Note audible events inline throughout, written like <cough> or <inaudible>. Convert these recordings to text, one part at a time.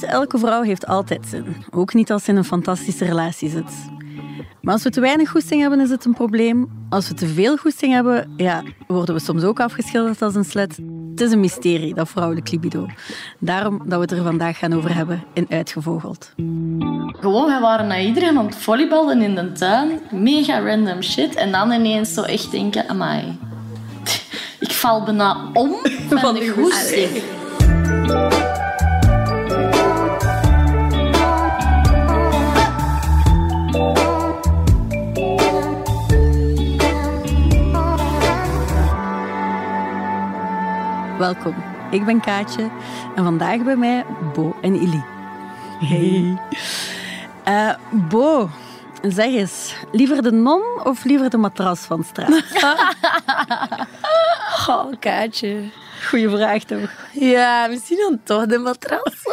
Niet elke vrouw heeft altijd zin. Ook niet als ze in een fantastische relatie zit. Maar als we te weinig goesting hebben, is het een probleem. Als we te veel goesting hebben, ja, worden we soms ook afgeschilderd als een slet. Het is een mysterie, dat vrouwelijk libido. Daarom dat we het er vandaag gaan over hebben in Uitgevogeld. Gewoon, we waren naar iedereen aan het volleyballen in de tuin. Mega random shit. En dan ineens zo echt denken, amai. <laughs> Ik val bijna om van de goesting. <laughs> Welkom, ik ben Kaatje en vandaag bij mij Bo en Ili. Hey. Eh, Bo, zeg eens, liever de non of liever de matras van straat? <laughs> Oh, Kaatje. Goeie vraag toch? Ja, misschien dan toch de matras. <laughs>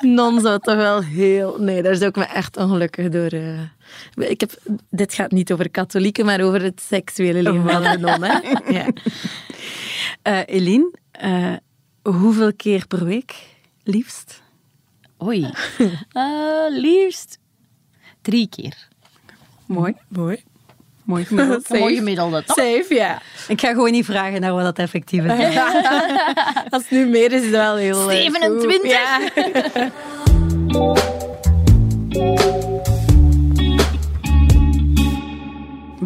Non zou toch wel heel... Nee, daar zou ik me echt ongelukkig door... eh. Ik heb... Dit gaat niet over katholieken, maar over het seksuele leven van de non. Hè? <laughs> Ja. Eh Eline, eh, hoeveel keer per week liefst? Oei. <laughs> Eh, liefst drie keer. Mooi, Mooi. mooi <laughs> gemiddeld. Een mooi gemiddelde, toch? Safe, ja. Ik ga gewoon niet vragen naar wat dat effectief is. <laughs> Als het nu meer is, is het wel heel... eh, 27? goed. Ja.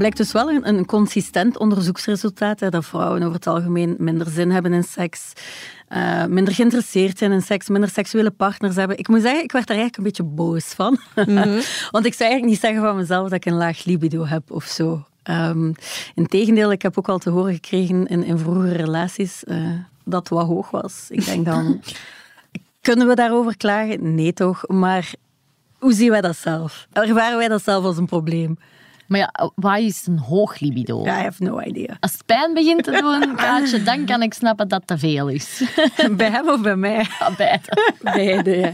Blijkt dus wel een, een consistent onderzoeksresultaat hè, dat vrouwen over het algemeen minder zin hebben in seks, eh, minder geïnteresseerd zijn in seks, minder seksuele partners hebben. Ik moet zeggen, ik werd daar eigenlijk een beetje boos van. <laughs> Want ik zou eigenlijk niet zeggen van mezelf dat ik een laag libido heb of zo. Ehm Integendeel, ik heb ook al te horen gekregen in, in vroegere relaties eh, dat het wat hoog was. Ik denk dan, <laughs> kunnen we daarover klagen? Nee toch, maar hoe zien wij dat zelf? Ervaren wij dat zelf als een probleem? Maar ja, wat is een hoog libido? I have no idea. Als het pijn begint te doen, <laughs> Kaatje, dan kan ik snappen dat te veel is. <laughs> Bij hem of bij mij? Ja, beide. <laughs> Beide, ja.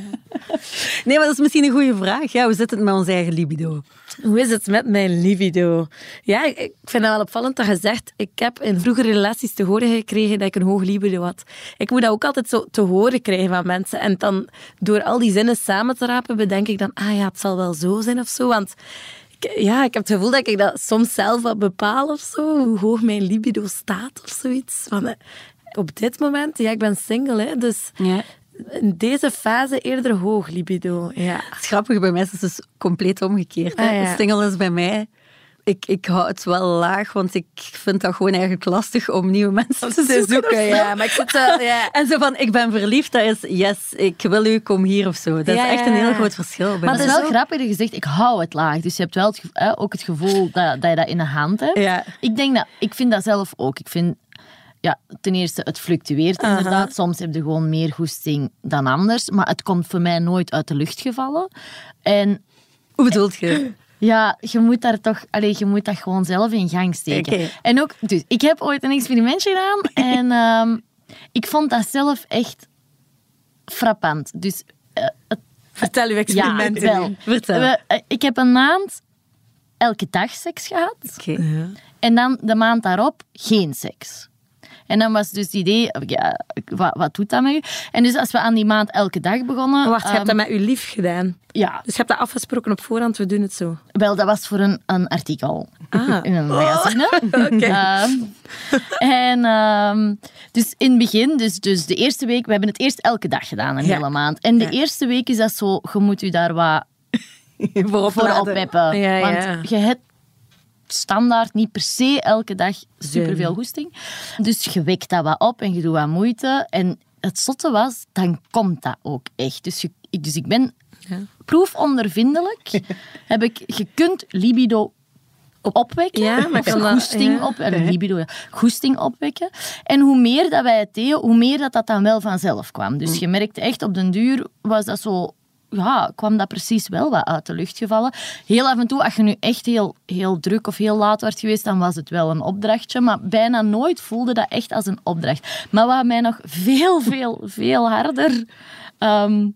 Nee, maar dat is misschien een goede vraag. Ja, hoe zit het met ons eigen libido? Hoe is het met mijn libido? Ja, ik vind het wel opvallend dat je zegt, ik heb in vroegere relaties te horen gekregen dat ik een hoog libido had. Ik moet dat ook altijd zo te horen krijgen van mensen. En dan door al die zinnen samen te rapen, bedenk ik dan, ah ja, het zal wel zo zijn of zo. Want ja, ik heb het gevoel dat ik dat soms zelf wat bepaal of zo, hoe hoog mijn libido staat of zoiets. Van, eh, op dit moment, ja, ik ben single, hè, dus Ja. in deze fase eerder hoog libido. Ja. Het is grappig, bij mij is het dus compleet omgekeerd. Hè? Ah, ja. Single is bij mij... Ik, ik hou het wel laag, want ik vind dat gewoon eigenlijk lastig om nieuwe mensen te Te zoeken. ja. Maar ik zit wel, ja. En zo van, ik ben verliefd, dat is yes, ik wil u, kom hier of zo. Dat Ja, is echt een heel groot verschil. Bij Maar het is wel zo- grappig dat je zegt, ik hou het laag. Dus je hebt wel het, hè, ook het gevoel dat, dat je dat in de hand hebt. Ja. Ik denk dat, ik vind dat zelf ook. Ik vind, ja, ten eerste, het fluctueert inderdaad. Soms heb je gewoon meer goesting dan anders. Maar het komt voor mij nooit uit de lucht gevallen. En Hoe bedoelt je? Ja, je moet daar toch, allee, je moet dat gewoon zelf in gang steken. En ook, dus ik heb ooit een experimentje gedaan <laughs> en ehm, ik vond dat zelf echt frappant. Dus eh, het Vertel uw ja, experimenten. wel. Vertel. We- eh, ik heb een maand elke dag seks gehad. Oké. En dan de maand daarop geen seks. En dan was dus het idee, ja, wat, wat doet dat met u? En dus als we aan die maand elke dag begonnen... Wacht, je hebt ehm, dat met uw lief gedaan. Ja, Dus je hebt dat afgesproken op voorhand, we doen het zo. wel, dat was voor een, een artikel Ah. <laughs> in een magazine. <laughs> Oké. Ehm, en ehm, dus in het begin, dus, dus de eerste week, we hebben het eerst elke dag gedaan, een Ja. hele maand. En de Ja. eerste week is dat zo, je moet u daar wat <laughs> voor laten. oppeppen. Ja, ja. Want je hebt standaard niet per se elke dag superveel goesting. Dus je wekt dat wat op en je doet wat moeite. En het zotte was, dan komt dat ook echt. Dus, je, ik, dus ik ben proefondervindelijk. <laughs> heb ik, je kunt libido opwekken. Ja, maar <laughs> dat- goesting ja. op, libido, ja, goesting opwekken. En hoe meer dat wij het deden, hoe meer dat, dat dan wel vanzelf kwam. Dus je merkte echt, op den duur was dat zo... Ja, kwam dat precies wel wat uit de lucht gevallen. Heel af en toe, als je nu echt heel, heel druk of heel laat werd geweest, dan was het wel een opdrachtje. Maar bijna nooit voelde dat echt als een opdracht. Maar wat mij nog veel, veel, veel harder ehm,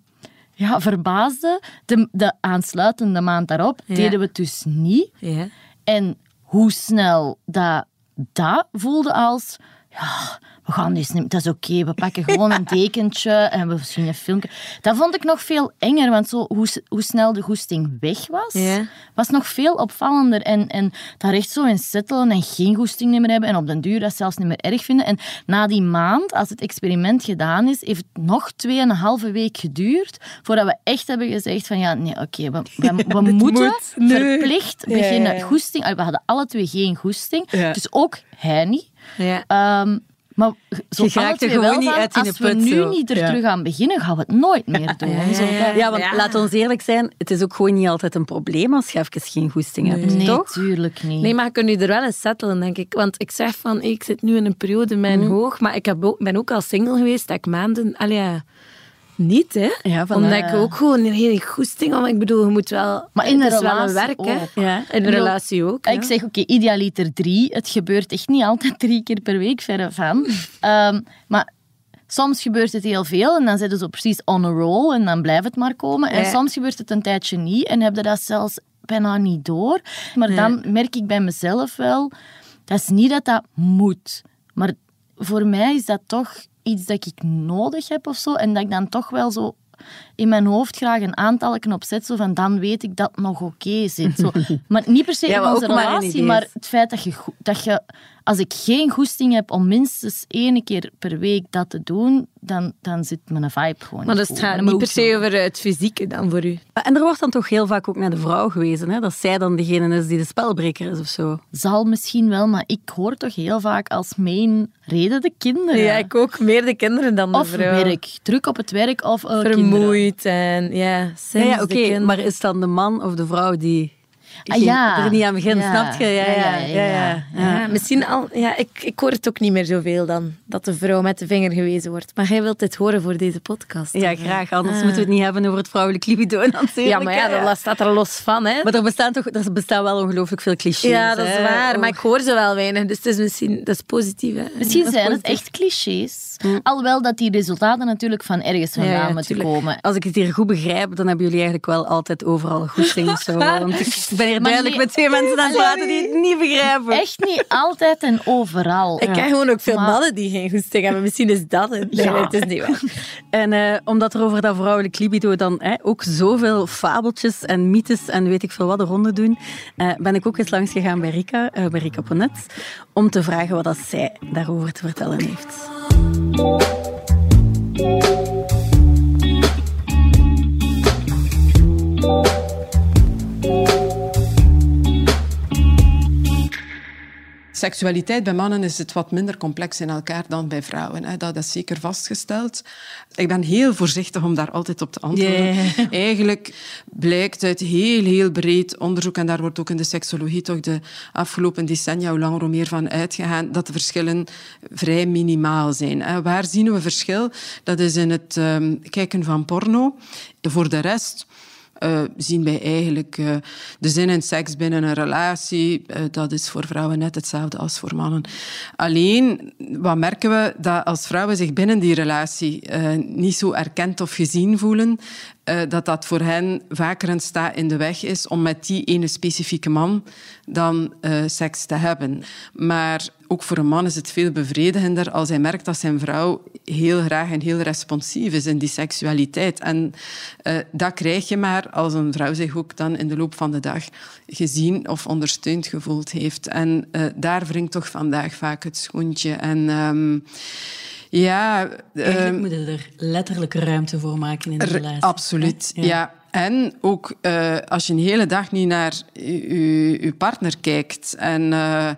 ja, verbaasde, de, de aansluitende maand daarop Ja. deden we het dus niet. Ja. En hoe snel dat, dat voelde als... Ja, we gaan dus niet, dat is oké, we pakken gewoon een <laughs> dekentje en we zien een filmpje. Dat vond ik nog veel enger, want zo, hoe, hoe snel de goesting weg was, was nog veel opvallender. En, en daar echt zo in settelen en geen goesting meer hebben en op den duur dat zelfs niet meer erg vinden. En na die maand, als het experiment gedaan is, heeft het nog tweeënhalve week geduurd voordat we echt hebben gezegd van ja, nee, oké, we, we, <laughs> moeten moet verplicht beginnen ja, ja. goesting. We hadden alle twee geen goesting, dus ook hij niet. Ja. Ehm, maar zo Je er gewoon niet uit in als de we put, nu zo. niet er Ja. terug aan beginnen, gaan we het nooit meer doen. Ja, Zo. ja, ja. Ja, want Ja. laat ons eerlijk zijn, het is ook gewoon niet altijd een probleem als je even geen goesting hebt, Nee, toch? tuurlijk niet. Nee, maar je kunt je er wel in settelen, denk ik. Want ik zeg van, ik zit nu in een periode met Mhm. hoog, maar ik heb ook, ben ook al single geweest, dat ik maanden... Allee, ja, niet, hè. Ja, van, Omdat eh, ik ook gewoon geen goesting had. Ik bedoel, je moet wel... Maar in het een wel een relatie werk, hè. ook. Ja. In een relatie ook, Ik ja. zeg, oké, idealiter drie. Het gebeurt echt niet altijd drie keer per week, verre van. <laughs> Ehm, maar soms gebeurt het heel veel en dan zitten ze precies on a roll en dan blijft het maar komen. En Ja. soms gebeurt het een tijdje niet en heb je dat zelfs bijna niet door. Maar dan merk ik bij mezelf wel, dat is niet dat dat moet. Maar voor mij is dat toch iets dat ik nodig heb of zo. En dat ik dan toch wel zo in mijn hoofd graag een aantal op zet, zo van dan weet ik dat het nog oké zit. Zo. <laughs> Maar niet per se Ja, in maar onze maar relatie, maar het feit dat je, dat je, als ik geen goesting heb om minstens één keer per week dat te doen, dan, dan zit mijn vibe gewoon Maar dus goed. gaat niet dat per se over het fysieke dan voor u. En er wordt dan toch heel vaak ook naar de vrouw gewezen, hè? dat zij dan degene is die de spelbreker is of zo. Zal misschien wel, maar ik hoor toch heel vaak als main reden de kinderen. Ja, ik ook. Meer de kinderen dan de Of vrouw. werk. Druk op het werk of eh, kinderen. En ja, Ja, de oké, maar is dan de man of de vrouw die Ah, ja. er niet aan begint, Ja. snap je? Ja, ja, ja. ja, Ja, misschien al, ja, ik, ik hoor het ook niet meer zoveel dan, dat de vrouw met de vinger gewezen wordt. Maar jij wilt dit horen voor deze podcast. Ja, graag. Anders Ah. moeten we het niet hebben over het vrouwelijk libido natuurlijk. Ja, maar ja, dat staat er los van, hè. Maar er bestaan toch er bestaan wel ongelooflijk veel clichés. Ja, dat is hè, waar. Maar ik hoor ze wel weinig, dus het is misschien dat is positief. Hè. Misschien Dat zijn het echt clichés. Alhoewel dat die resultaten natuurlijk van ergens vandaan Ja, ja, moeten komen. Als ik het hier goed begrijp, dan hebben jullie eigenlijk wel altijd overal goesting of zo. <laughs> Want ik ben hier Maar duidelijk nee- met twee mensen aan het praten die het niet begrijpen. Echt niet altijd en overal. Ik ken gewoon ook veel Maar- mannen die geen goesting hebben. Misschien is dat het. Nee, Ja. het is niet waar. <laughs> En eh, omdat er over dat vrouwelijk libido dan hè, ook zoveel fabeltjes en mythes en weet ik veel wat de ronde doen, eh, ben ik ook eens langs gegaan bij Rika, eh, bij Rika Ponet, om te vragen wat dat zij daarover te vertellen heeft. Seksualiteit bij mannen is het wat minder complex in elkaar dan bij vrouwen. Hè. Dat is zeker vastgesteld. Ik ben heel voorzichtig om daar altijd op te antwoorden. Eigenlijk blijkt uit heel, heel breed onderzoek, en daar wordt ook in de seksologie toch de afgelopen decennia hoe langer hoe meer van uitgegaan, dat de verschillen vrij minimaal zijn. Hè. Waar zien we verschil? Dat is in het ehm, kijken van porno. Voor de rest eh, zien wij eigenlijk eh, de zin in seks binnen een relatie. eh, dat is voor vrouwen net hetzelfde als voor mannen. Alleen, wat merken we? Dat als vrouwen zich binnen die relatie niet zo erkend of gezien voelen, eh, dat dat voor hen vaker een sta in de weg is om met die ene specifieke man dan eh, seks te hebben. Maar ook voor een man is het veel bevredigender als hij merkt dat zijn vrouw heel graag en heel responsief is in die seksualiteit. En eh, dat krijg je maar als een vrouw zich ook dan in de loop van de dag gezien of ondersteund gevoeld heeft. En daar wringt toch vandaag vaak het schoentje. En ehm, ja... Eigenlijk ehm, moet je er letterlijk ruimte voor maken in de relatie. Absoluut, ja. En ook eh, als je een hele dag niet naar je partner kijkt en eh,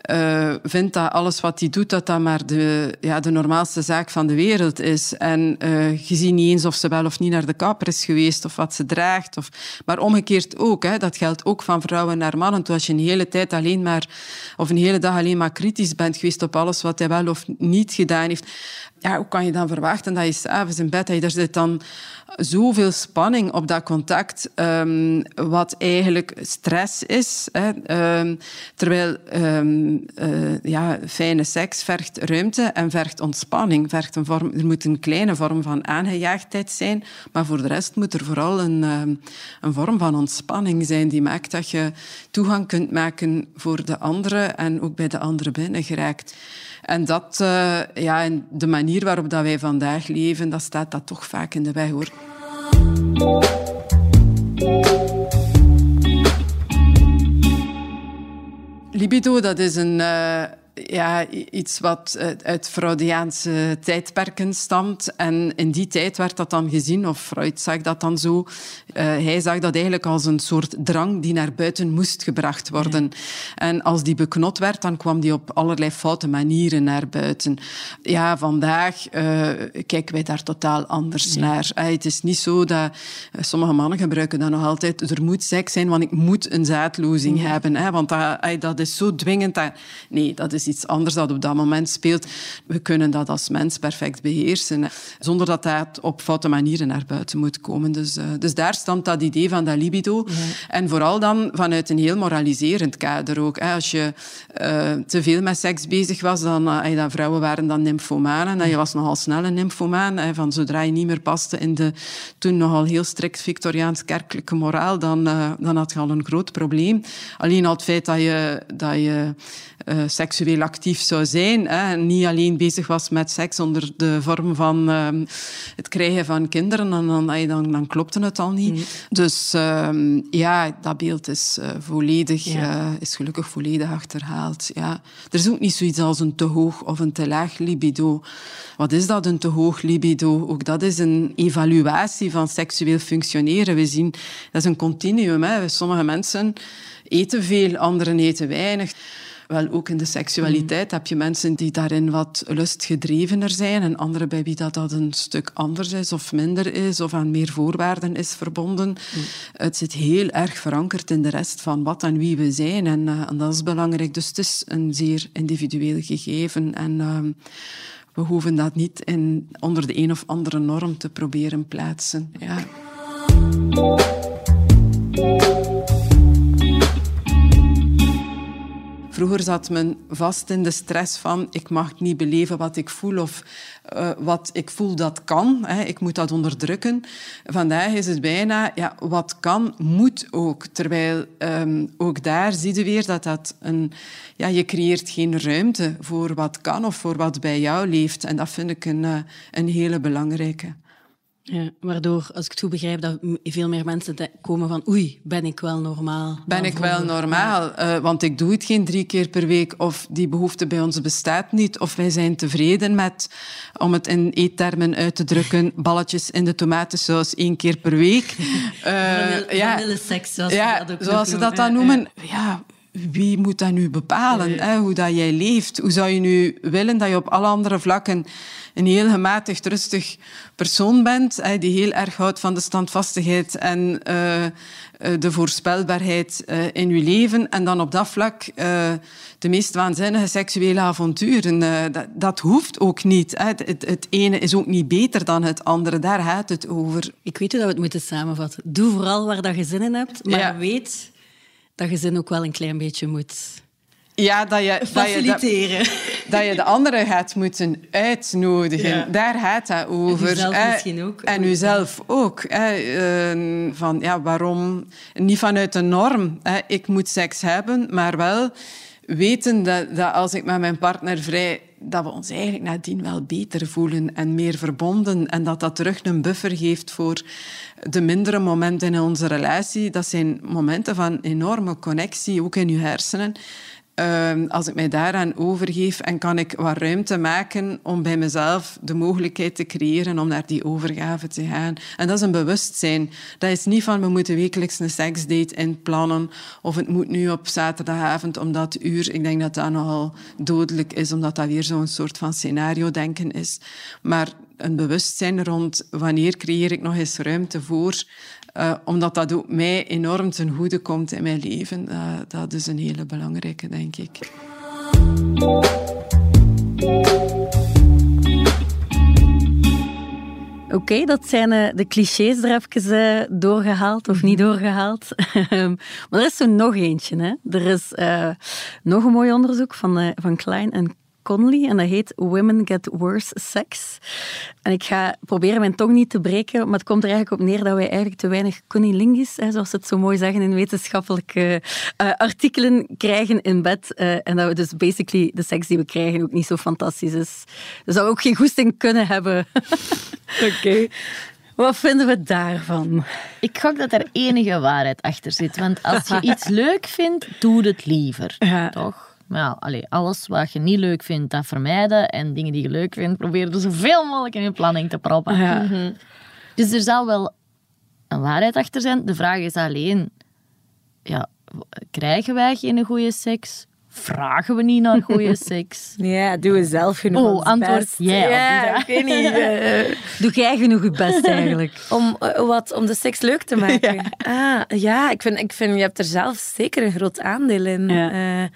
eh, vindt dat alles wat hij doet, dat dat maar de, ja, de normaalste zaak van de wereld is. En je ziet niet eens of ze wel of niet naar de kapper is geweest of wat ze draagt. Of, maar omgekeerd ook, hè, dat geldt ook van vrouwen naar mannen. Toen als je een hele tijd alleen maar, of een hele dag alleen maar kritisch bent geweest op alles wat hij wel of niet gedaan heeft, ja, hoe kan je dan verwachten dat je s'avonds in bed, dat daar zit dan zoveel spanning op dat contact, ehm, wat eigenlijk stress is. Hè, Ehm, terwijl ehm, En uh, ja, fijne seks vergt ruimte en vergt ontspanning. Vergt een vorm, er moet een kleine vorm van aangejaagdheid zijn, maar voor de rest moet er vooral een, een vorm van ontspanning zijn die maakt dat je toegang kunt maken voor de andere en ook bij de andere binnen geraakt. En dat, uh, ja, de manier waarop dat wij vandaag leven, dat staat dat toch vaak in de weg hoor. Libido, dat is een, uh, ja, iets wat uit Freudiaanse tijdperken stamt. En in die tijd werd dat dan gezien, of Freud zag dat dan zo. Uh, hij zag dat eigenlijk als een soort drang die naar buiten moest gebracht worden. Ja. En als die beknot werd, dan kwam die op allerlei foute manieren naar buiten. Ja, vandaag uh, kijken wij daar totaal anders ja. naar. Uh, het is niet zo dat... sommige mannen gebruiken dat nog altijd. Er moet seks zijn, want ik moet een zaadlozing ja. hebben. Hè, want dat, dat is zo dwingend. Dat, nee, dat is iets anders dat op dat moment speelt. We kunnen dat als mens perfect beheersen, zonder dat dat op foute manieren naar buiten moet komen. Dus, uh, dus daar stamt dat idee van dat libido. Ja. En vooral dan vanuit een heel moraliserend kader ook. Hè. Als je uh, te veel met seks bezig was, dan, uh, dan vrouwen waren dan nymphomanen. En je was nogal snel een nymphomaan. Hè, van zodra je niet meer paste in de toen nogal heel strikt Victoriaans-kerkelijke moraal, dan, dan had je al een groot probleem. Alleen al het feit dat je, dat je uh, seksueel actief zou zijn. Hè, en niet alleen bezig was met seks onder de vorm van uh, het krijgen van kinderen, dan, dan, dan, dan klopte het al niet. Mm. Dus uh, ja, dat beeld is uh, volledig, ja. uh, is gelukkig volledig achterhaald. Ja. Er is ook niet zoiets als een te hoog of een te laag libido. Wat is dat, een te hoog libido? Ook dat is een evaluatie van seksueel functioneren. We zien, dat is een continuum. Hè. Sommige mensen eten veel, anderen eten weinig. Wel, ook in de seksualiteit mm. heb je mensen die daarin wat lustgedrevener zijn en anderen bij wie dat, dat een stuk anders is of minder is of aan meer voorwaarden is verbonden. Mm. Het zit heel erg verankerd in de rest van wat en wie we zijn en, uh, en dat is belangrijk. Dus het is een zeer individueel gegeven en uh, we hoeven dat niet in, onder de een of andere norm te proberen plaatsen. Ja. Vroeger zat men vast in de stress van ik mag niet beleven wat ik voel of uh, wat ik voel dat kan. Hè. Ik moet dat onderdrukken. Vandaag is het bijna ja, wat kan, moet ook. Terwijl um, ook daar zie je weer dat dat een... Ja, je creëert geen ruimte voor wat kan of voor wat bij jou leeft. En dat vind ik een, uh, een hele belangrijke. Ja, waardoor, als ik het goed begrijp, dat veel meer mensen komen van oei, ben ik wel normaal? Ben ik wel normaal? Uh, want ik doe het geen drie keer per week of die behoefte bij ons bestaat niet of wij zijn tevreden met, om het in eettermen uit te drukken, balletjes in de tomatensaus één keer per week. <laughs> Uh, ja, seks, zoals, ja, dat zoals ze dat dan noemen. Ja, wie moet dat nu bepalen? Nee. Hè? Hoe dat jij leeft? Hoe zou je nu willen dat je op alle andere vlakken een heel gematigd, rustig persoon bent, hè, die heel erg houdt van de standvastigheid en uh, de voorspelbaarheid uh, in je leven. En dan op dat vlak uh, de meest waanzinnige seksuele avonturen. Dat, dat, hoeft ook niet. Hè. Het, het, het, ene is ook niet beter dan het andere. Daar gaat het over. Ik weet hoe dat we het moeten samenvatten. Doe vooral waar dat je zin in hebt, maar ja. weet dat je zin ook wel een klein beetje moet ja, dat je, faciliteren. Dat je, dat je de anderen gaat moeten uitnodigen. Ja. Daar gaat dat over. En uzelf misschien ook. En uzelf ook. Hè. Van, ja, waarom? Niet vanuit een norm. Ik moet seks hebben, maar wel weten dat, dat als ik met mijn partner vrij dat we ons eigenlijk nadien wel beter voelen en meer verbonden. En dat dat terug een buffer geeft voor de mindere momenten in onze relatie. Dat zijn momenten van enorme connectie, ook in je hersenen. Uh, als ik mij daaraan overgeef en kan ik wat ruimte maken om bij mezelf de mogelijkheid te creëren om naar die overgave te gaan. En dat is een bewustzijn. Dat is niet van we moeten wekelijks een seksdate inplannen of het moet nu op zaterdagavond om dat uur. Ik denk dat dat nogal dodelijk is, omdat dat weer zo'n soort van scenario-denken is. Maar een bewustzijn rond wanneer creëer ik nog eens ruimte voor uh, omdat dat ook mij enorm ten goede komt in mijn leven. Uh, dat is een hele belangrijke, denk ik. Oké, dat zijn uh, de clichés er even doorgehaald of niet doorgehaald. <laughs> maar er is zo nog eentje. Hè. Er is nog een mooi onderzoek van, van Klein en Conley en dat heet Women Get Worse Sex. En ik ga proberen mijn tong niet te breken, maar het komt er eigenlijk op neer dat wij eigenlijk te weinig cunnilingus, hè, zoals ze het zo mooi zeggen in wetenschappelijke uh, artikelen, krijgen in bed. Uh, en dat we dus basically de seks die we krijgen ook niet zo fantastisch is. Dus dat we ook geen goesting kunnen hebben. <laughs> Oké. Okay. Wat vinden we daarvan? Ik gok dat er enige waarheid achter zit. Want als je <laughs> iets leuk vindt, doe het liever. Ja. Toch? Maar ja, allee, alles wat je niet leuk vindt, dat vermijden. En dingen die je leuk vindt, probeer er zoveel mogelijk in je planning te proppen. Ja. Mhm. Dus er zal wel een waarheid achter zijn. De vraag is alleen, ja, krijgen wij geen goede seks? Vragen we niet naar <laughs> goede seks? Ja, doe we zelf genoeg Oh, antwoord jij. Ja, ik weet niet. Uh, <laughs> doe jij genoeg je best eigenlijk? <laughs> om, uh, wat, om de seks leuk te maken? Ja, ah, ja ik, vind, ik vind, je hebt er zelf zeker een groot aandeel in. Ja. Uh,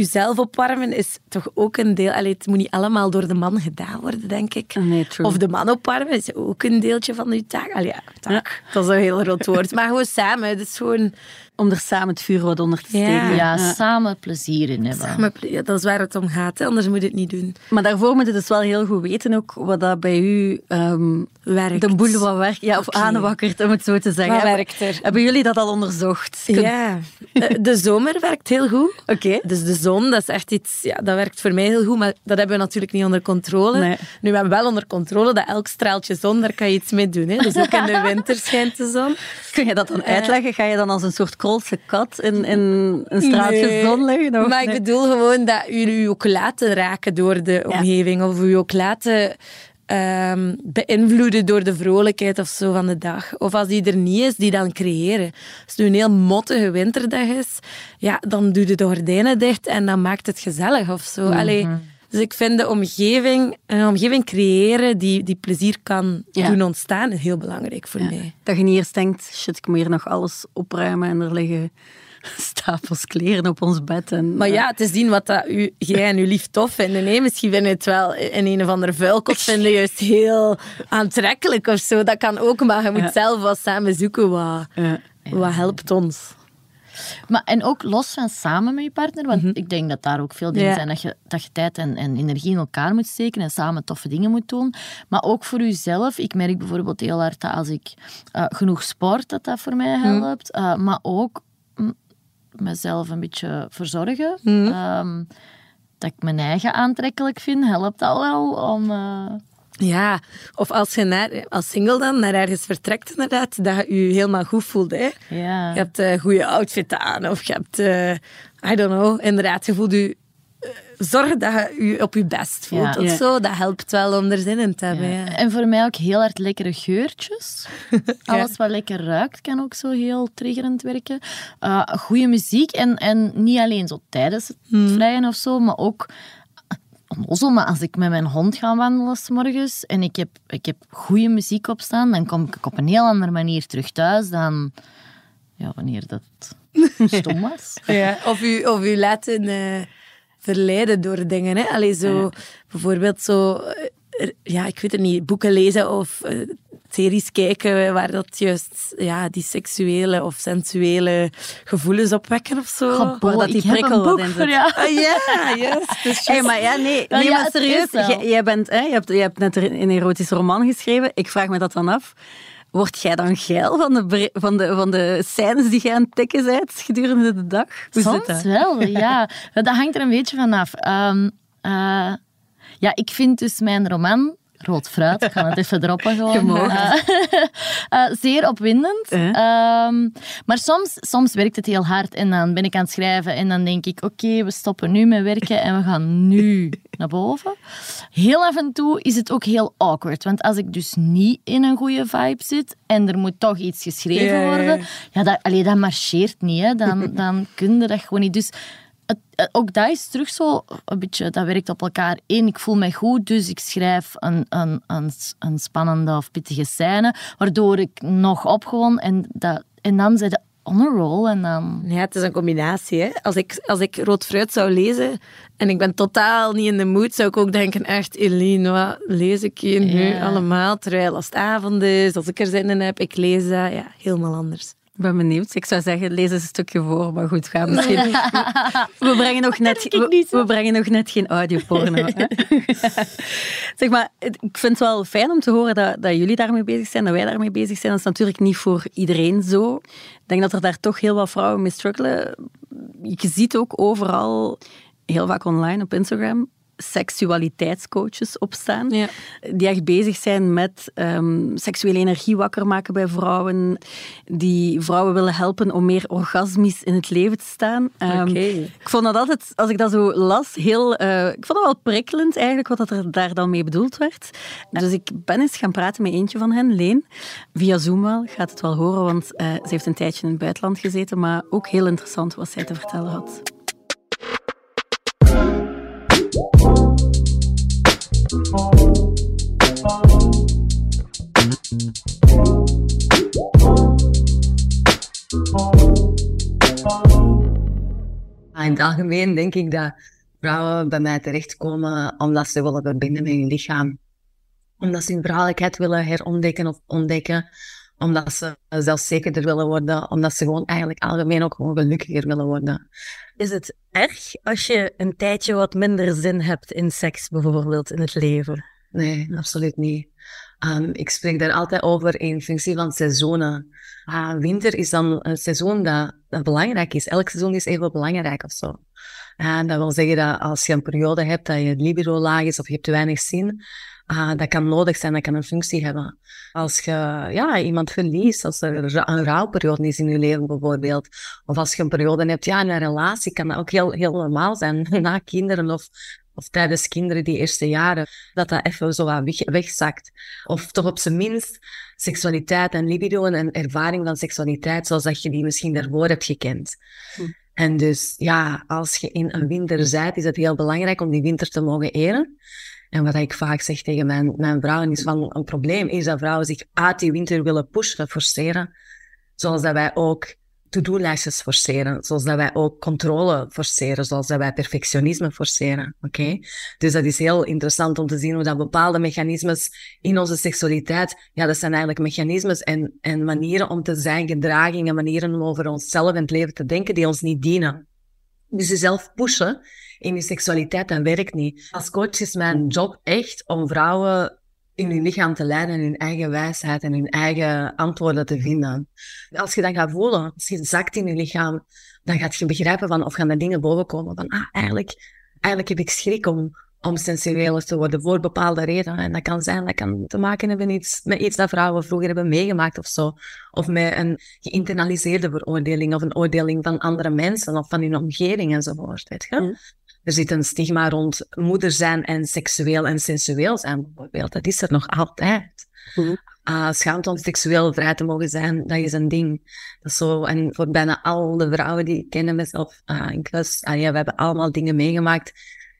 jezelf opwarmen is toch ook een deel... Allee, het moet niet allemaal door de man gedaan worden, denk ik. Nee. Of de man opwarmen is ook een deeltje van je taak. Allee, ja, taak. Dat is een heel groot woord. Maar gewoon samen. Het is gewoon om er samen het vuur wat onder te steken. Ja, ja, samen plezier in hebben. Samen, ja, dat is waar het om gaat, hè. anders moet je het niet doen. Maar daarvoor moet je dus wel heel goed weten ook wat dat bij u um, werkt. de boel wat werkt, ja, of okay. aanwakkert, om het zo te zeggen. Wat werkt er? Hebben jullie dat al onderzocht? Ja, de zomer werkt heel goed. Oké. Okay. Dus de zon, dat is echt iets, ja, dat werkt voor mij heel goed, maar dat hebben we natuurlijk niet onder controle. Nee. Nu, we hebben wel onder controle dat elk straaltje zon, daar kan je iets mee doen. Hè. Dus ook in de winter schijnt de zon. <laughs> Kun je dat dan uitleggen? Ga je dan als een soort kat in, in een straatje nee, zon liggen? Maar ik bedoel gewoon dat jullie je ook laten raken door de omgeving. Of je ook laten um, beïnvloeden door de vrolijkheid of zo van de dag. Of als die er niet is, die dan creëren. Als het nu een heel mottige winterdag is, ja, dan doe je de gordijnen dicht en dan maakt het gezellig of zo. Mm -hmm. Allee, dus ik vind de omgeving, een omgeving creëren die, die plezier kan ja. doen ontstaan, heel belangrijk voor ja. mij. Dat je niet eerst denkt, shit, ik moet hier nog alles opruimen en er liggen <laughs> stapels kleren op ons bed. En, maar ja, het is zien wat dat u, jij en uw lief tof vinden. Nee, misschien vinden het wel in een of andere vuilkot vinden juist heel aantrekkelijk of zo. Dat kan ook, maar je moet ja. zelf wel samen zoeken wat, wat helpt ons. Maar, en ook los van samen met je partner, want Mhm. ik denk dat daar ook veel dingen Ja. zijn dat je, dat je tijd en, en energie in elkaar moet steken en samen toffe dingen moet doen. Maar ook voor jezelf. Ik merk bijvoorbeeld heel hard dat als ik eh, genoeg sport, dat dat voor mij Mhm. helpt. Eh, maar ook mm, mezelf een beetje verzorgen. Mhm. Ehm, dat ik mijn eigen aantrekkelijk vind, helpt al wel om... eh, Ja, of als je naar, als single dan naar ergens vertrekt inderdaad, dat je je helemaal goed voelt. Hè? ja. Je hebt een goede outfit aan of je hebt, eh, I don't know, inderdaad, je voelt je... eh, Zorg dat je je op je best voelt Ja. of zo. Dat helpt wel om er zin in te hebben. Ja. En voor mij ook heel hard lekkere geurtjes. <laughs> Alles wat lekker ruikt kan ook zo heel triggerend werken. Uh, goede muziek en, en niet alleen zo tijdens het vrijen of zo, maar ook onnozel, maar als ik met mijn hond ga wandelen s morgens en ik heb, ik heb goede muziek op staan, dan kom ik op een heel andere manier terug thuis dan ja, wanneer dat stom <laughs> was. Ja, of, u, of u laten eh, verleiden door dingen. Hè? Allee, zo, Bijvoorbeeld zo, eh, ja, ik weet het niet, boeken lezen of eh, series kijken waar dat juist ja, die seksuele of sensuele gevoelens opwekken of zo. Dat die prikkel wat in zit. Ah, ja, juist. <laughs> Dus Hey, maar ja, nee, nee ja, maar serieus. Jij, bent, hè, je, hebt, je hebt net een erotische roman geschreven. Ik vraag me dat dan af. Word jij dan geil van de, van de, van de scènes die jij aan het tikken bent gedurende de dag? Hoe Soms zit dat? wel, <laughs> ja. Dat hangt er een beetje vanaf. Eh, ja, ik vind dus mijn roman... Rood fruit, ik ga het even droppen gewoon. Eh, <laughs> eh, zeer opwindend. Eh. Ehm, maar soms, soms werkt het heel hard en dan ben ik aan het schrijven en dan denk ik, oké, we stoppen nu met werken en we gaan nu <laughs> naar boven. Heel af en toe is het ook heel awkward, want als ik dus niet in een goede vibe zit en er moet toch iets geschreven worden, ja, dat, allee, dat marcheert niet. Hè. Dan, <laughs> dan kun je dat gewoon niet. Dus het, het- ook dat is terug zo een beetje, dat werkt op elkaar in. Ik voel me goed, dus ik schrijf een, een, een, een spannende of pittige scène, waardoor ik nog opgewonden en, dat, en dan zei de on a roll en dan... Ja, het is een combinatie. Hè? Als, ik, als ik rood fruit zou lezen en ik ben totaal niet in de mood, zou ik ook denken, echt, Eline, wat lees ik hier nu Ja. allemaal? Terwijl als het avond is, als ik er zin in heb, ik lees dat, ja, helemaal anders. Ik ben benieuwd. Ik zou zeggen, lees eens een stukje voor. Maar goed, ga misschien... <laughs> We brengen nog net, we, we brengen nog net geen audioporno. hè. <laughs> zeg maar, ik vind het wel fijn om te horen dat, dat jullie daarmee bezig zijn, dat wij daarmee bezig zijn. Dat is natuurlijk niet voor iedereen zo. Ik denk dat er daar toch heel wat vrouwen mee struggelen. Je ziet ook overal, heel vaak online op Instagram, seksualiteitscoaches opstaan. Ja. Die echt bezig zijn met ehm, seksuele energie wakker maken bij vrouwen. Die vrouwen willen helpen om meer orgasmisch in het leven te staan. Oké. Ik vond dat altijd, als ik dat zo las, heel... eh, ik vond het wel prikkelend eigenlijk, wat dat er daar dan mee bedoeld werd. Dus ik ben eens gaan praten met eentje van hen, Leen. Via Zoom wel, gaat het wel horen, want eh, ze heeft een tijdje in het buitenland gezeten, maar ook heel interessant wat zij te vertellen had. In het algemeen denk ik dat vrouwen bij mij terechtkomen omdat ze willen verbinden met hun lichaam. Omdat ze hun vrouwelijkheid willen herontdekken of ontdekken. Omdat ze zelfzekerder willen worden. Omdat ze gewoon eigenlijk algemeen ook gewoon gelukkiger willen worden. Is het erg als je een tijdje wat minder zin hebt in seks, bijvoorbeeld, in het leven? Nee, absoluut niet. Ehm, ik spreek daar altijd over in functie van seizoenen. Ah, winter is dan een seizoen dat, belangrijk is. Elk seizoen is even belangrijk of zo. En dat wil zeggen dat als je een periode hebt dat je libido laag is of je hebt te weinig zin, ah, dat kan nodig zijn, dat kan een functie hebben. Als je ja, iemand verliest, als er een rouwperiode is in je leven bijvoorbeeld, of als je een periode hebt ja, in een relatie, kan dat ook heel, heel normaal zijn. <laughs> Na kinderen of, of tijdens kinderen die eerste jaren, dat dat even zo wat weg, wegzakt. Of toch op zijn minst seksualiteit en libido en een ervaring van seksualiteit zoals dat je die misschien daarvoor hebt gekend. En dus ja, als je in een winter bent, is het heel belangrijk om die winter te mogen eren. En wat ik vaak zeg tegen mijn, mijn vrouwen is van een probleem is dat vrouwen zich uit die winter willen pushen, forceren. Zoals dat wij ook to-do-lijstjes forceren. Zoals dat wij ook controle forceren. Zoals dat wij perfectionisme forceren. Oké? Dus dat is heel interessant om te zien hoe dat bepaalde mechanismes in onze seksualiteit, ja, dat zijn eigenlijk mechanismes en, en manieren om te zijn, gedragingen, manieren om over onszelf en het leven te denken die ons niet dienen. Dus jezelf pushen in je seksualiteit, dat werkt niet. Als coach is mijn job echt om vrouwen in hun lichaam te leiden en hun eigen wijsheid en hun eigen antwoorden te vinden. Als je dat gaat voelen, als je zakt in je lichaam, dan gaat je begrijpen van, of gaan er dingen bovenkomen van, ah, eigenlijk, eigenlijk heb ik schrik om, om sensueler te worden voor bepaalde redenen. En dat kan zijn, dat kan te maken hebben met iets, met iets dat vrouwen vroeger hebben meegemaakt of zo. Of met een geïnternaliseerde veroordeling of een oordeling van andere mensen of van hun omgeving enzovoort, weet je. Ja. Er zit een stigma rond moeder zijn en seksueel en sensueel zijn, bijvoorbeeld. Dat is er nog altijd. Mhm. Ah, schaamte om seksueel vrij te mogen zijn, dat is een ding. Dat is zo, en voor bijna al de vrouwen die ik ken mezelf, ah, ik was, ah, ja, we hebben allemaal dingen meegemaakt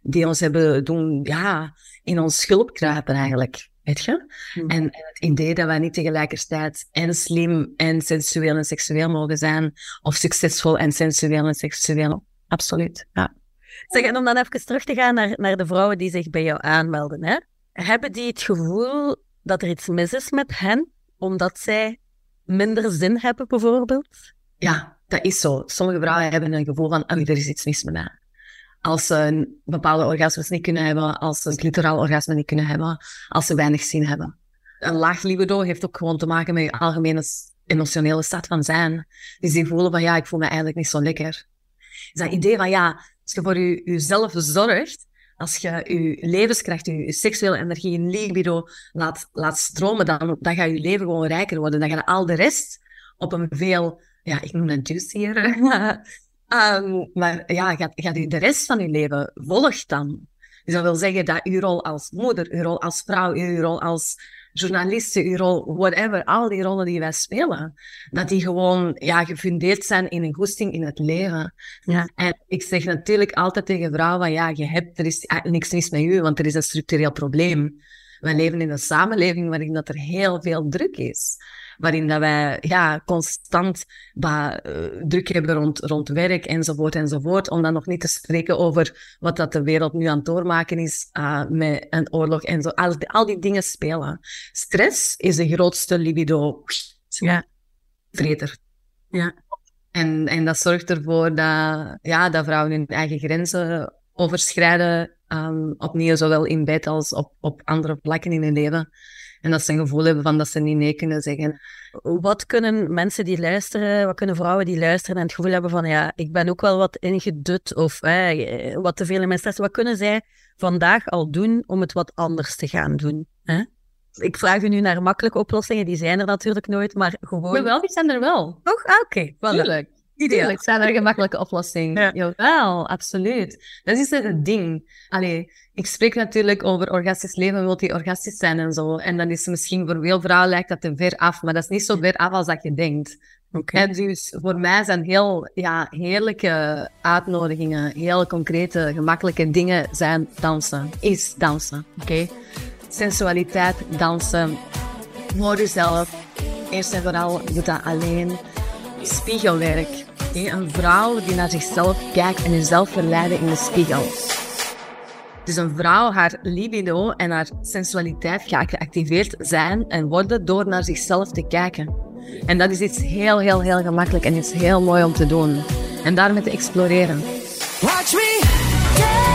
die ons hebben doen, ja, in ons schulp kruipen eigenlijk. Weet je? Mhm. En, en het idee dat wij niet tegelijkertijd en slim en sensueel en seksueel mogen zijn, of succesvol en sensueel en seksueel. Absoluut, ja. Zeg, om dan even terug te gaan naar, naar de vrouwen die zich bij jou aanmelden. Hè? Hebben die het gevoel dat er iets mis is met hen, omdat zij minder zin hebben, bijvoorbeeld? Ja, dat is zo. Sommige vrouwen hebben een gevoel van, oh, er is iets mis met mij. Als ze een bepaalde orgasmes niet kunnen hebben, als ze een clitoraal orgasme niet kunnen hebben, als ze weinig zin hebben. Een laag libido heeft ook gewoon te maken met je algemene emotionele staat van zijn. Dus die voelen van, ja, ik voel me eigenlijk niet zo lekker. Dus dat idee van, ja, als je voor je, jezelf zorgt, als je je levenskracht, je, je seksuele energie, je libido laat, laat stromen, dan, dan gaat je leven gewoon rijker worden. Dan gaat al de rest op een veel, ja, ik noem dat juicier. <laughs> Ehm, maar ja, gaat, gaat de rest van uw leven volgt dan. Dus dat wil zeggen dat uw rol als moeder, uw rol als vrouw, uw rol als journalist, uw rol, whatever, al die rollen die wij spelen, dat die gewoon ja, gefundeerd zijn in een goesting in het leven. Ja. En ik zeg natuurlijk altijd tegen vrouwen, van, ja, je hebt, er is niks mis met u, want er is een structureel probleem. Wij leven in een samenleving waarin dat er heel veel druk is. Waarin dat wij ja, constant bah, uh, druk hebben rond, rond werk enzovoort enzovoort, om dan nog niet te spreken over wat dat de wereld nu aan het doormaken is uh, met een oorlog en zo. Al, al die dingen spelen. Stress is de grootste libido. Ja. Vreter. Ja. En, en dat zorgt ervoor dat, ja, dat vrouwen hun eigen grenzen overschrijden, um, opnieuw zowel in bed als op, op andere plekken in hun leven. En dat ze een gevoel hebben van dat ze niet nee kunnen zeggen. Wat kunnen mensen die luisteren, wat kunnen vrouwen die luisteren en het gevoel hebben van ja, ik ben ook wel wat ingedut of eh, wat te veel in mijn stress. Wat kunnen zij vandaag al doen om het wat anders te gaan doen? Hè? Ik vraag u nu naar makkelijke oplossingen, die zijn er natuurlijk nooit, maar gewoon... Maar wel, die zijn er wel. Toch? Ah, oké. Okay. Tuurlijk. Tuurlijk zijn er gemakkelijke oplossingen. Ja. Jawel, absoluut. Dat is het ding. Allee, ik spreek natuurlijk over orgastisch leven, multi-orgastisch zijn en zo. En dan is misschien voor veel vrouwen lijkt dat te ver af, maar dat is niet zo ver af als dat je denkt. Okay. dus voor mij zijn heel ja, heerlijke uitnodigingen, heel concrete, gemakkelijke dingen zijn dansen. Is dansen, oké? Sensualiteit, dansen, hoor jezelf. Eerst en vooral doe dat alleen. Spiegelwerk. Een vrouw die naar zichzelf kijkt en jezelf verleiden in de spiegel. Dus een vrouw, haar libido en haar sensualiteit gaat geactiveerd zijn en worden door naar zichzelf te kijken. En dat is iets heel, heel, heel gemakkelijk en iets heel mooi om te doen. En daarmee te exploreren. Watch me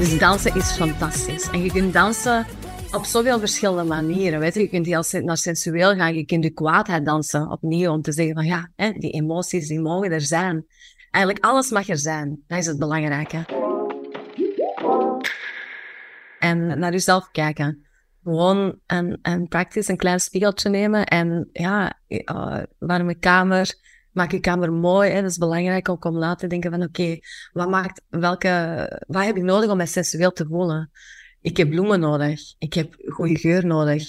Dus dansen is fantastisch. En je kunt dansen op zoveel verschillende manieren. Weet je. je kunt heel naar sensueel gaan, je kunt de kwaadheid dansen opnieuw om te zeggen van ja, hè, die emoties die mogen er zijn. Eigenlijk alles mag er zijn. Dat is het belangrijke. En naar jezelf kijken. Gewoon een, een practice, een klein spiegeltje nemen en ja, uh, warme kamer. Maak je kamer mooi. Hè. Dat is belangrijk ook om na te denken van oké, wat maakt, welke, wat heb ik nodig om mij sensueel te voelen? Ik heb bloemen nodig. Ik heb goede geur nodig.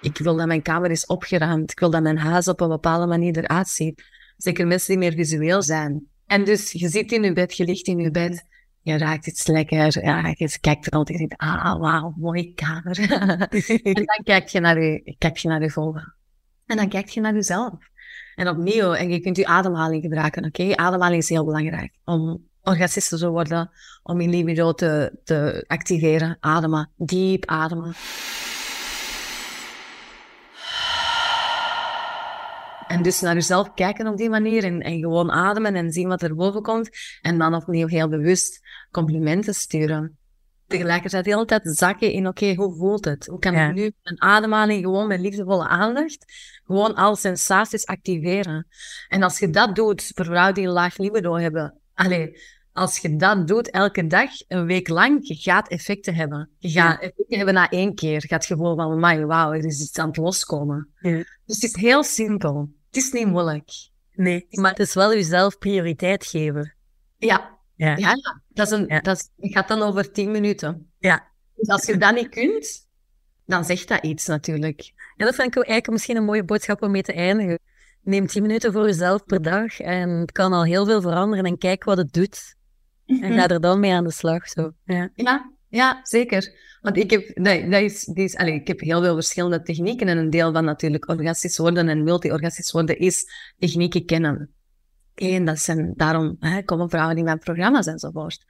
Ik wil dat mijn kamer is opgeruimd. Ik wil dat mijn huis op een bepaalde manier eruit ziet. Zeker mensen die meer visueel zijn. En dus je zit in je bed, je ligt in je bed. Je raakt iets lekker. Ja, je kijkt rond en je ah, wauw, mooie kamer. <laughs> en dan kijk je naar je, kijk je naar je volgen. En dan kijk je naar jezelf. En opnieuw, en je kunt je ademhaling gebruiken. Oké, ademhaling is heel belangrijk om orgastisch te worden, om je libido te, te activeren. Ademen, diep ademen. En dus naar jezelf kijken op die manier en, en gewoon ademen en zien wat er boven komt. En dan opnieuw heel bewust complimenten sturen. Tegelijkertijd de hele tijd zakken in, oké, hoe voelt het? Hoe kan ja. ik nu een ademhaling gewoon met liefdevolle aandacht, gewoon alle sensaties activeren? En als je dat doet, voor vrouwen die een laag libido hebben, Allee, als je dat doet elke dag, een week lang, je gaat effecten hebben. Je gaat effecten hebben na één keer. Je gaat gewoon van, my, wauw, er is iets aan het loskomen. Ja. Dus het is heel simpel. Het is niet moeilijk. Nee, maar het is wel jezelf prioriteit geven. Ja. Ja. ja, dat, is een, Ja. dat is, gaat dan over tien minuten. Ja. Dus als je dat niet kunt, dan zegt dat iets natuurlijk. Ja, dat vind ik eigenlijk misschien een mooie boodschap om mee te eindigen. Neem 10 minuten voor jezelf per dag en het kan al heel veel veranderen en kijk wat het doet. En ga er dan mee aan de slag. Zo. Ja. Ja, ja, zeker. Want ik heb, nee, dat is, die is, allez, ik heb heel veel verschillende technieken en een deel van natuurlijk orgastisch worden en multi-orgastisch worden is technieken kennen. En dat zijn daarom hè, komen vrouwen in mijn programma's enzovoort.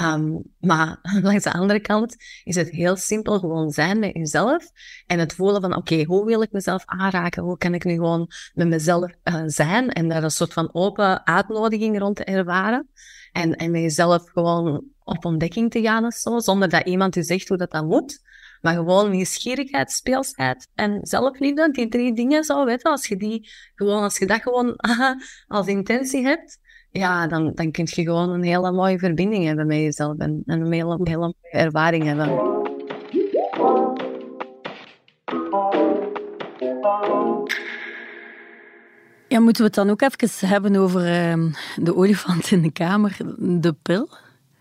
Um, maar <laughs> langs de andere kant is het heel simpel gewoon zijn met jezelf en het voelen van oké, hoe wil ik mezelf aanraken? Hoe kan ik nu gewoon met mezelf uh, zijn en daar een soort van open uitnodiging rond te ervaren? En, en met jezelf gewoon op ontdekking te gaan zo, zonder dat iemand u zegt hoe dat dan moet. Maar gewoon nieuwsgierigheid, speelsheid en zelfliefde, die drie dingen zo, weet je, als je die gewoon, als je dat gewoon <laughs> aha, als intentie hebt, ja, dan, dan kun je gewoon een hele mooie verbinding hebben met jezelf en, en een hele, mooie ervaring hebben. Ja, moeten we het dan ook even hebben over uh, de olifant in de kamer, de pil?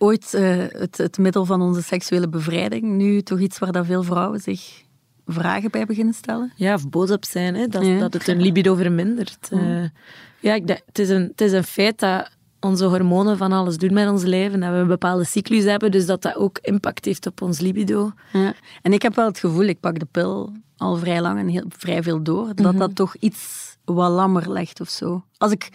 Ooit uh, het, het middel van onze seksuele bevrijding, nu toch iets waar dat veel vrouwen zich vragen bij beginnen stellen? Ja, of boos op zijn, hè, dat, Ja. dat het hun libido vermindert. Eh, ja, ik denk, het, is een, het is een feit dat onze hormonen van alles doen met ons leven, dat we een bepaalde cyclus hebben, dus dat dat ook impact heeft op ons libido. Ja. En ik heb wel het gevoel, ik pak de pil al vrij lang en heel, vrij veel door, dat dat toch iets wat lammer legt of zo. Als ik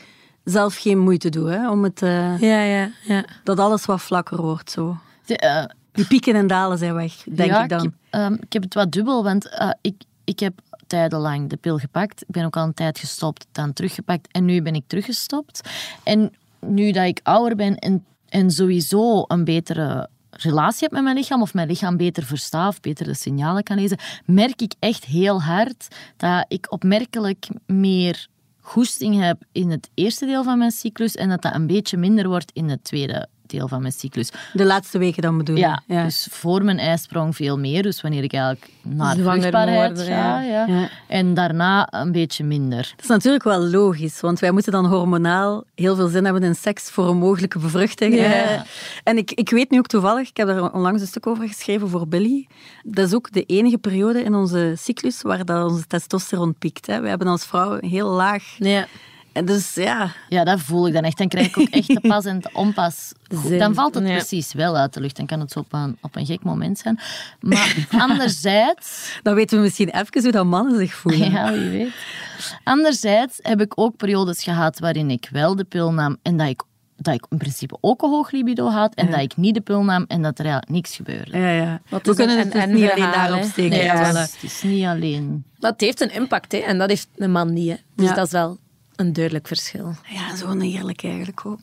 zelf geen moeite doe, hè, om het, eh, Ja, ja, ja. dat alles wat vlakker wordt. Zo. De, eh, Die pieken en dalen zijn weg, denk ja, ik dan. heb, ehm, ik heb het wat dubbel, want eh, ik, ik heb tijdenlang de pil gepakt. Ik ben ook al een tijd gestopt, dan teruggepakt en nu ben ik teruggestopt. En nu dat ik ouder ben en, en sowieso een betere relatie heb met mijn lichaam of mijn lichaam beter versta of beter de signalen kan lezen, merk ik echt heel hard dat ik opmerkelijk meer goesting heb in het eerste deel van mijn cyclus en dat dat een beetje minder wordt in het tweede deel van mijn cyclus. De laatste weken dan bedoel je? Ja, dus voor mijn ijsprong veel meer. Dus wanneer ik eigenlijk naar vruchtbaarheid worden, ga. Ja. Ja. En daarna een beetje minder. Dat is natuurlijk wel logisch, want wij moeten dan hormonaal heel veel zin hebben in seks voor een mogelijke bevruchting. Ja. En ik, ik weet nu ook toevallig, ik heb daar onlangs een stuk over geschreven voor Billy, dat is ook de enige periode in onze cyclus waar dat onze testosteron piekt. Hè. We hebben als vrouw heel laag... ja. En dus ja, Ja, dat voel ik dan echt. Dan krijg ik ook echt de pas en de onpas. <laughs> Dan valt het Ja. precies wel uit de lucht. Dan kan het zo op een, op een gek moment zijn. Maar <laughs> anderzijds... dan weten we misschien even hoe dat mannen zich voelen. Ja, wie weet. Anderzijds heb ik ook periodes gehad waarin ik wel de pil nam en dat ik, dat ik in principe ook een hoog libido had en dat ik niet de pil nam en dat er eigenlijk niks gebeurde. Ja, ja. Wat We is kunnen het dus en- niet en alleen daarop steken. Nee, ja, het is niet alleen... Maar het heeft een impact, hè, en dat heeft een man niet. Hè. Dus Ja. dat is wel een duidelijk verschil. Ja, zo heerlijk eigenlijk ook.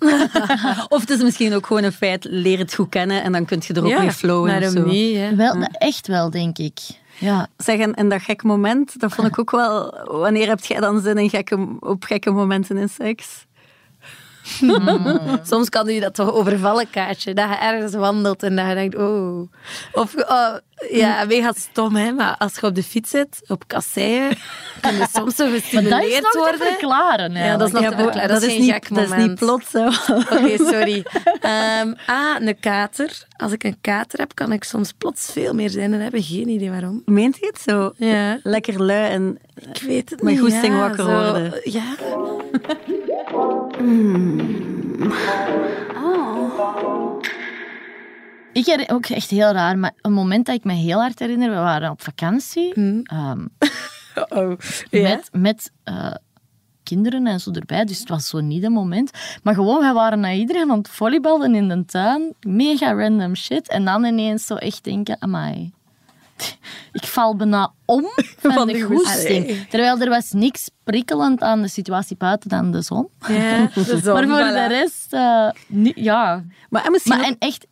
<laughs> of het is misschien ook gewoon een feit, leer het goed kennen en dan kun je er ook mee flowen. waarom zo. Hè? Wel, echt wel, denk ik. Ja, Zeg, en, en dat gek moment, dat vond ik ook wel... Wanneer heb jij dan zin in gekke, op gekke momenten in seks? <laughs> Soms kan u dat toch overvallen, Kaatje. Dat je ergens wandelt en dat je denkt, oh. Of, oh, ja, mega stom, hè. Maar als je op de fiets zit, op kasseien, kan je soms zo <laughs> maar dat is nog te worden. verklaren. Ja, dat is nog Ja, te verklaren. Dat, is niet, gek dat is niet plots. <laughs> Oké, sorry. Ehm, ah, een kater. Als ik een kater heb, kan ik soms plots veel meer zin en hebben. Geen idee waarom. Meent je het zo? Ja. Lekker lui en... Ik weet het niet. goesting ja, wakker zo- worden. Ja. Ik herinner ook echt heel raar, maar een moment dat ik me heel hard herinner, we waren op vakantie ehm, <laughs> Oh. Ja. met, met eh, kinderen en zo erbij, dus het was zo niet een moment. Maar gewoon, wij waren naar iedereen aan het volleyballen in de tuin, mega random shit, en dan ineens zo echt denken, amai. <laughs> Ik val bijna om <laughs> van, Van de goesting. Terwijl er was niks prikkelend aan de situatie buiten dan de zon. Ja, de <laughs> zon, maar voor voilà. de rest, eh, niet- ja. Maar, en misschien Maar ook- en echt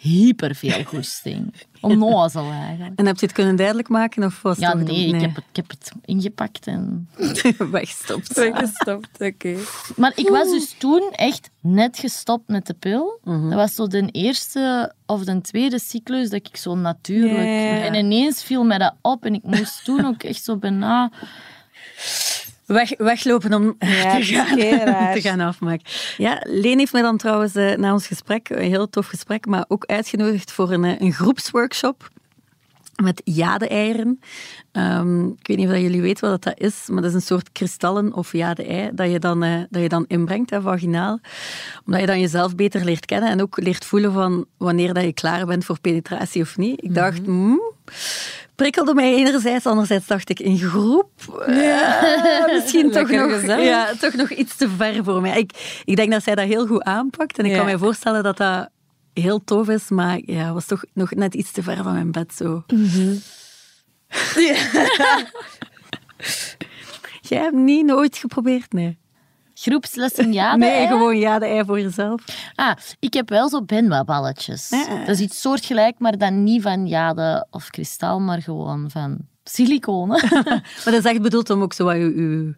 hyper veel goesting. <laughs> Onnozel eigenlijk. En heb je het kunnen duidelijk maken? Of was het Ja, nee, Ik, heb het, ik heb het ingepakt. En... <laughs> weggestopt. Gestopt, oké. Maar ik was dus toen echt net gestopt met de pil. Mhm. Dat was zo de eerste of de tweede cyclus dat ik zo natuurlijk... En ineens viel mij dat op en ik moest toen ook echt zo bijna... Weg, weglopen om Ja, <laughs> te, gaan, <laughs> te gaan afmaken. Ja, Leen heeft me dan trouwens eh, na ons gesprek, een heel tof gesprek, maar ook uitgenodigd voor een, eh, een groepsworkshop met jade-eieren. Ehm, ik weet niet of jullie weten wat dat is, maar dat is een soort kristallen of jade-ei dat, je dan, eh, dat je dan inbrengt, hè, vaginaal. Omdat je dan jezelf beter leert kennen en ook leert voelen van wanneer dat je klaar bent voor penetratie of niet. Ik dacht, hmm, prikkelde mij enerzijds, anderzijds dacht ik in groep. eh, misschien toch nog, gezellig. ja, toch nog iets te ver voor mij. Ik, ik denk dat zij dat heel goed aanpakt en ik Ja. kan mij voorstellen dat dat heel tof is, maar ja, was toch nog net iets te ver van mijn bed zo. <laughs> Jij hebt niet nooit geprobeerd, nee? Groepslessen <laughs> ja. nee, gewoon ja, de ei voor jezelf. Ah, ik heb wel zo benwa-balletjes. Ja. Dat is iets soortgelijk, maar dan niet van jade of kristal, maar gewoon van siliconen. <laughs> <laughs> Maar dat is echt bedoeld om ook zo wat je, je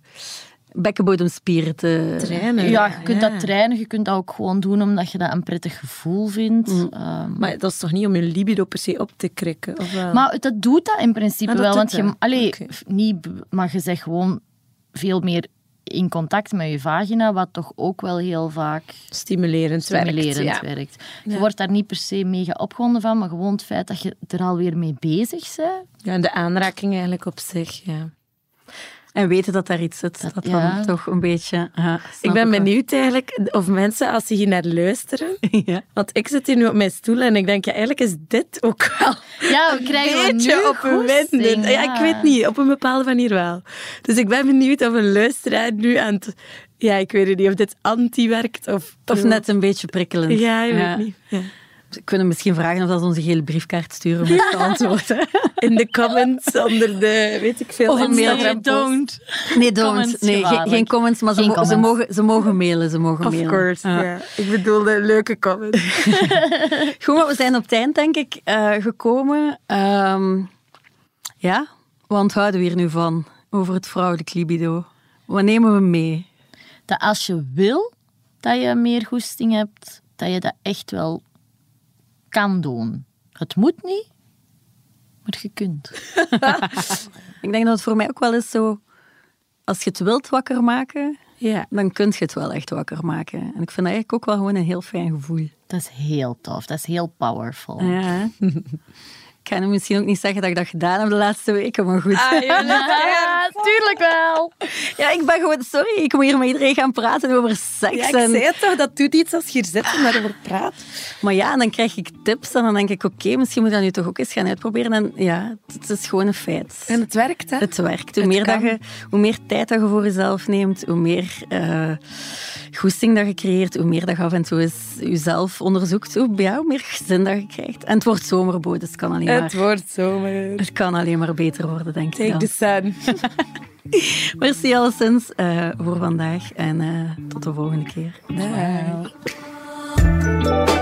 bekkenbodemspieren te... Trainen. Ja, je kunt dat trainen, je kunt dat ook gewoon doen omdat je dat een prettig gevoel vindt. Mm. Ehm, Maar dat is toch niet om je libido per se op te krikken? Of wel? maar dat doet dat in principe Ah, dat wel. Want je, allee, niet, maar je zegt gewoon veel meer in contact met je vagina, wat toch ook wel heel vaak Stimulerend, stimulerend werkt. Ja. werkt. Je wordt daar niet per se mega opgewonden van, maar gewoon het feit dat je er alweer mee bezig bent. ja, en de aanraking eigenlijk op zich. Ja. En weten dat daar iets zit. Dat, Dat- dan toch een beetje... Ik ben benieuwd eigenlijk of mensen, als ze hier naar luisteren... <laughs> Ja. Want ik zit hier nu op mijn stoel en ik denk, ja, eigenlijk is dit ook wel Ja, we krijgen een beetje op een. Ja. ik weet niet, op een bepaalde manier wel. Dus ik ben benieuwd of een luisteraar nu aan het... Ja, ik weet het niet, of dit anti werkt of... Of net een beetje prikkelend. Ja, ik weet niet. We kunnen misschien vragen of dat ze onze gele briefkaart sturen om te antwoorden. In de comments onder de, weet ik veel, Of een mail. Post. don't. Nee, don't. Comments, nee, geen, comments, maar ze, mo- mogen, ze mogen mailen. Ze mogen Of mailen. course, Ja. ja. Ik bedoelde leuke comments. <laughs> Goed, maar we zijn op het eind, denk ik, eh, gekomen. Ehm, ja, wat onthouden we hier nu van over het vrouwelijk libido? Wat nemen we mee? Dat als je wil dat je meer goesting hebt, dat je dat echt wel kan doen. Het moet niet, maar je kunt. <laughs> Ik denk dat het voor mij ook wel is zo... Als je het wilt wakker maken, Ja. dan kun je het wel echt wakker maken. En ik vind dat eigenlijk ook wel gewoon een heel fijn gevoel. Dat is heel tof, dat is heel powerful. Ja, <laughs> ga nu misschien ook niet zeggen dat ik dat gedaan heb de laatste weken, maar goed. Ah, <laughs> Ja, tuurlijk wel. Ja, ik ben gewoon... Sorry, ik moet hier met iedereen gaan praten over seks. Ja, ik en- zei het toch, dat doet iets als je hier zit en daarover praat. Maar ja, en dan krijg ik tips en dan denk ik, oké, misschien moet ik dat nu toch ook eens gaan uitproberen. En ja, het is gewoon een feit. En het werkt, hè? Het werkt. Hoe Het meer, dat kan. je, hoe meer tijd dat je voor jezelf neemt, hoe meer eh goesting dat je creëert, hoe meer dat je af en toe eens jezelf onderzoekt, hoe, ja, hoe meer zin dat je krijgt. En het wordt zomerboot, dus het kan alleen maar, Het wordt zomer. het kan alleen maar beter worden, denk ik Take the sun. <laughs> Merci alleszins eh, voor vandaag en eh, tot de volgende keer. Dag.